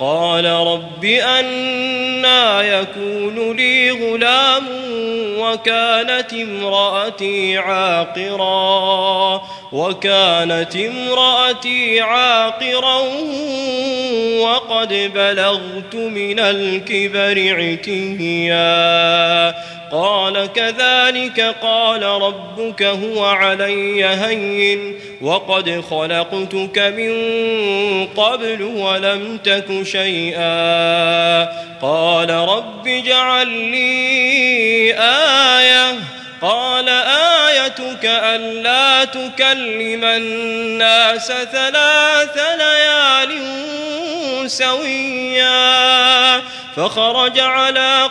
قال رب أنا يكون لي غلام وكانت امرأتي عاقرا. وكانت امرأتي عاقرا وقد بلغت من الكبر عتيا. قال كذلك قال ربك هو علي هين وقد خلقتك من قبل ولم تك شيئا. قال رب اجعل لي آية. قال آيتك ألا تكلم الناس ثلاث ليال سويا فخرج على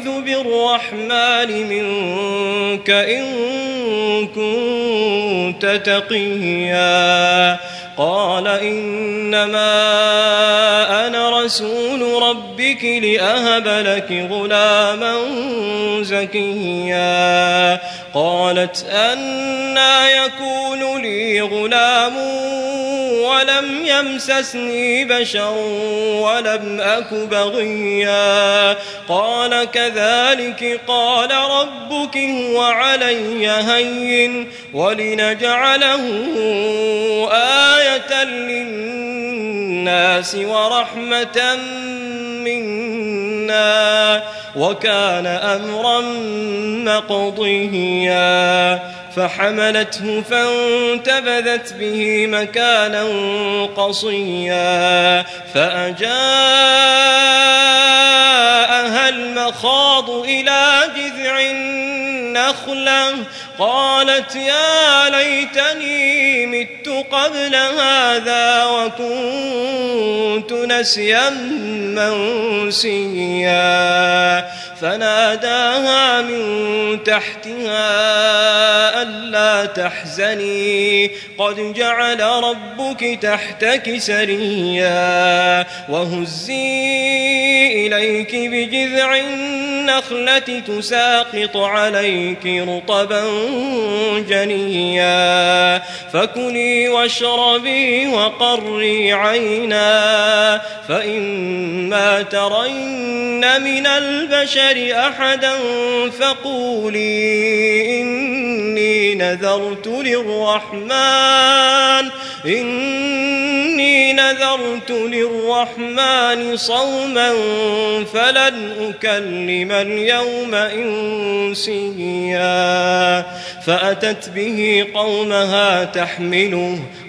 بالرحمن منك إن كنت تقيا. قال إنما أنا رسول ربك لأهب لك غلاما زكيا. قالت أنا يكون لي غلام ولم يمسسني بشر ولم أك بغيا. قال كذلك قال ربك هو علي هين ولنجعله آية للناس ورحمة منا. وكان أمرا مقضيا. فحملته فانتبذت به مكانا قصيا. فأجاءها المخاض إلى جذع النخلة. قالت يا ليتني مت قبل هذا وكنت نسيا منسيا. فناداها من تحتها ألا تحزني. قد جعل ربك تحتك سريا. وهزي إليك بجذع النخلة تساقط عليك رطبا جنيا. فكلي واشربي وقري عينا فإما ترين من البشر أحدا فقولي إني نذرت للرحمن إني نذرت للرحمن صوما فلن أكلم اليوم إنسيا فأتت به قومها تحمله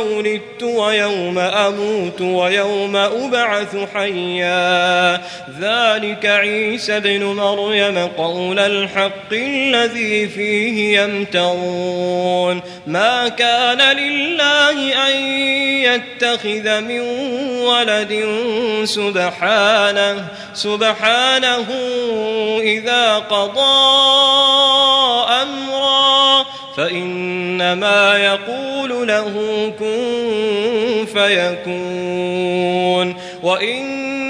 ولدت ويوم أموت ويوم أبعث حيا. ذلك عيسى بن مريم قول الحق الذي فيه يمترون. ما كان لله أن يتخذ من ولد سبحانه سبحانه إذا قضى فإنما يقول له كن فيكون. وإن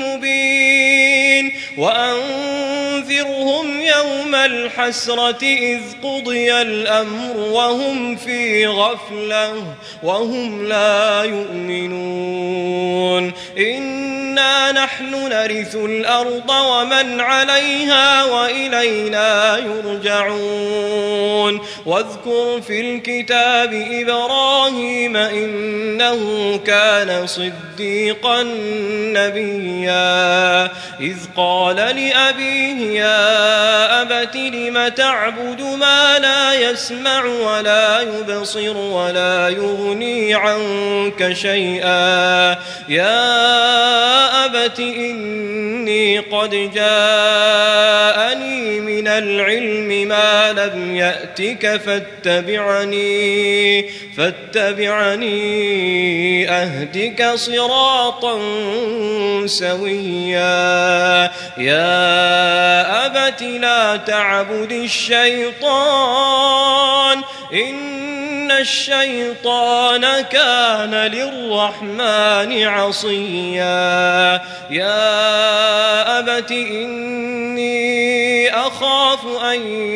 مبين. وأنذرهم يوم الحسرة إذ قضي الأمر وهم في غفلة وهم لا يؤمنون. إنا نحن نرث الأرض ومن عليها وإلينا يرجعون. واذكر في الكتاب إبراهيم إنه كان صديقا نبيا. إذ قال لأبيه يا أبت لم تعبد ما لا يسمع ولا يبصر ولا يغني عنك شيئا. يا أبت إني قد جاءني من العلم ما لم يأتك فاتبعني فاتبعني أهدك صراطا سويا. يا أبت لا تعبد الشيطان إن الشيطان كان للرحمن عصيا. يا أبت إني أخاف أن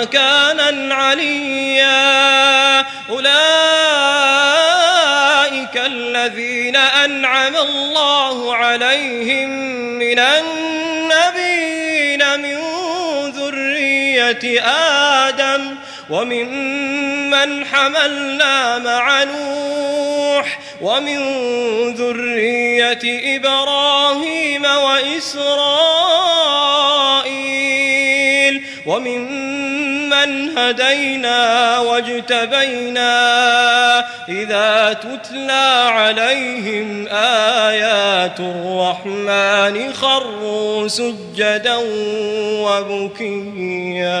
مكانا عليا أولئك الذين أنعم الله عليهم من النبيين من ذرية آدم وممن حملنا مع نوح ومن ذرية إبراهيم وإسرائيل وممن هدينا واجتبينا إذا تتلى عليهم آيات الرحمن خروا سجدا وبكيا.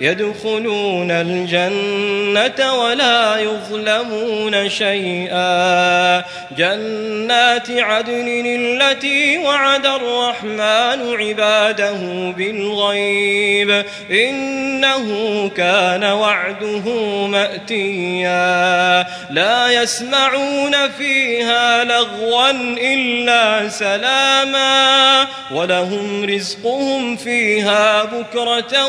يدخلون الجنة ولا يظلمون شيئا. جنات عدن التي وعد الرحمن عباده بالغيب. إنه كان وعده مأتيا. لا يسمعون فيها لغوا إلا سلاما. ولهم رزقهم فيها بكرة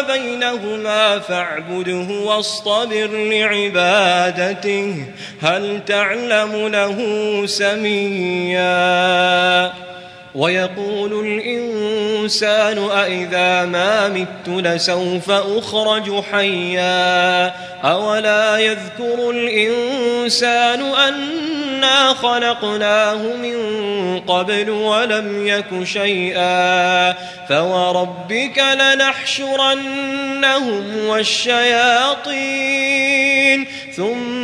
بينهما فاعبده واصطبر لعبادته. هل تعلم له سميا؟ ويقول الإنسان أإذا ما مت لسوف أخرج حيا. أولا يذكر الإنسان أنا خلقناه من قبل ولم يك شيئا فوربك لنحشرنهم والشياطين ثم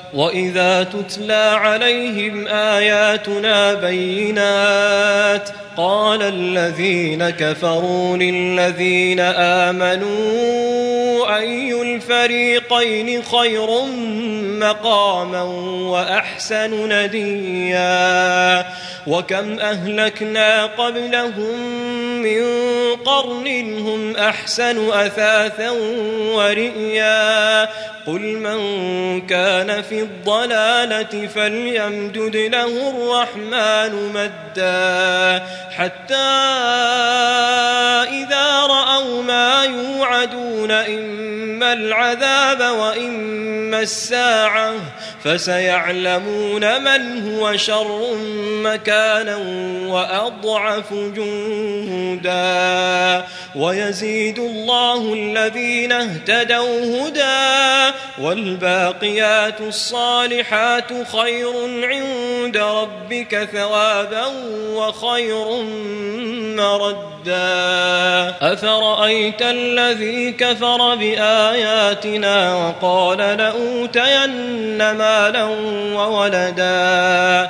واذا تتلى عليهم اياتنا بينات قال الذين كفروا للذين امنوا اي الفريقين خير مقاما واحسن نديا وكم اهلكنا قبلهم من قرن هم احسن اثاثا ورئيا قل من كان في الضلالة فليمدد له الرحمن مدا حتى إذا رأوا ما يوعدون إما العذاب وإما الساعة فسيعلمون من هو شر مكانا وأضعف جندا ويزيد الله الذين اهتدوا هدى والباقيات الصالحات خير عند ربك ثوابا وخير مردا. أفرأيت الذي كفر بآياتنا وقال لأوتين مالا وولدا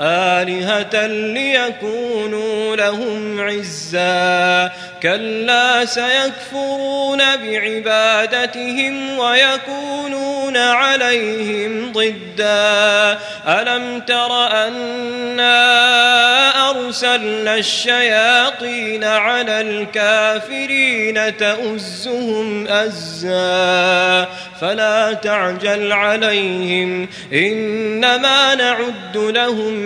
آلهة ليكونوا لهم عزا. كلا سيكفرون بعبادتهم ويكونون عليهم ضدا. ألم تر أنا أرسلنا الشياطين على الكافرين تؤزهم أزا. فلا تعجل عليهم إنما نعد لهم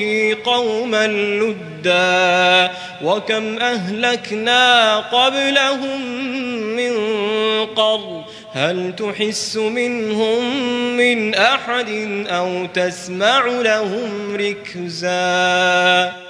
به قوما لدا وكم أهلكنا قبلهم من قرن هل تحس منهم من أحد أو تسمع لهم ركزاً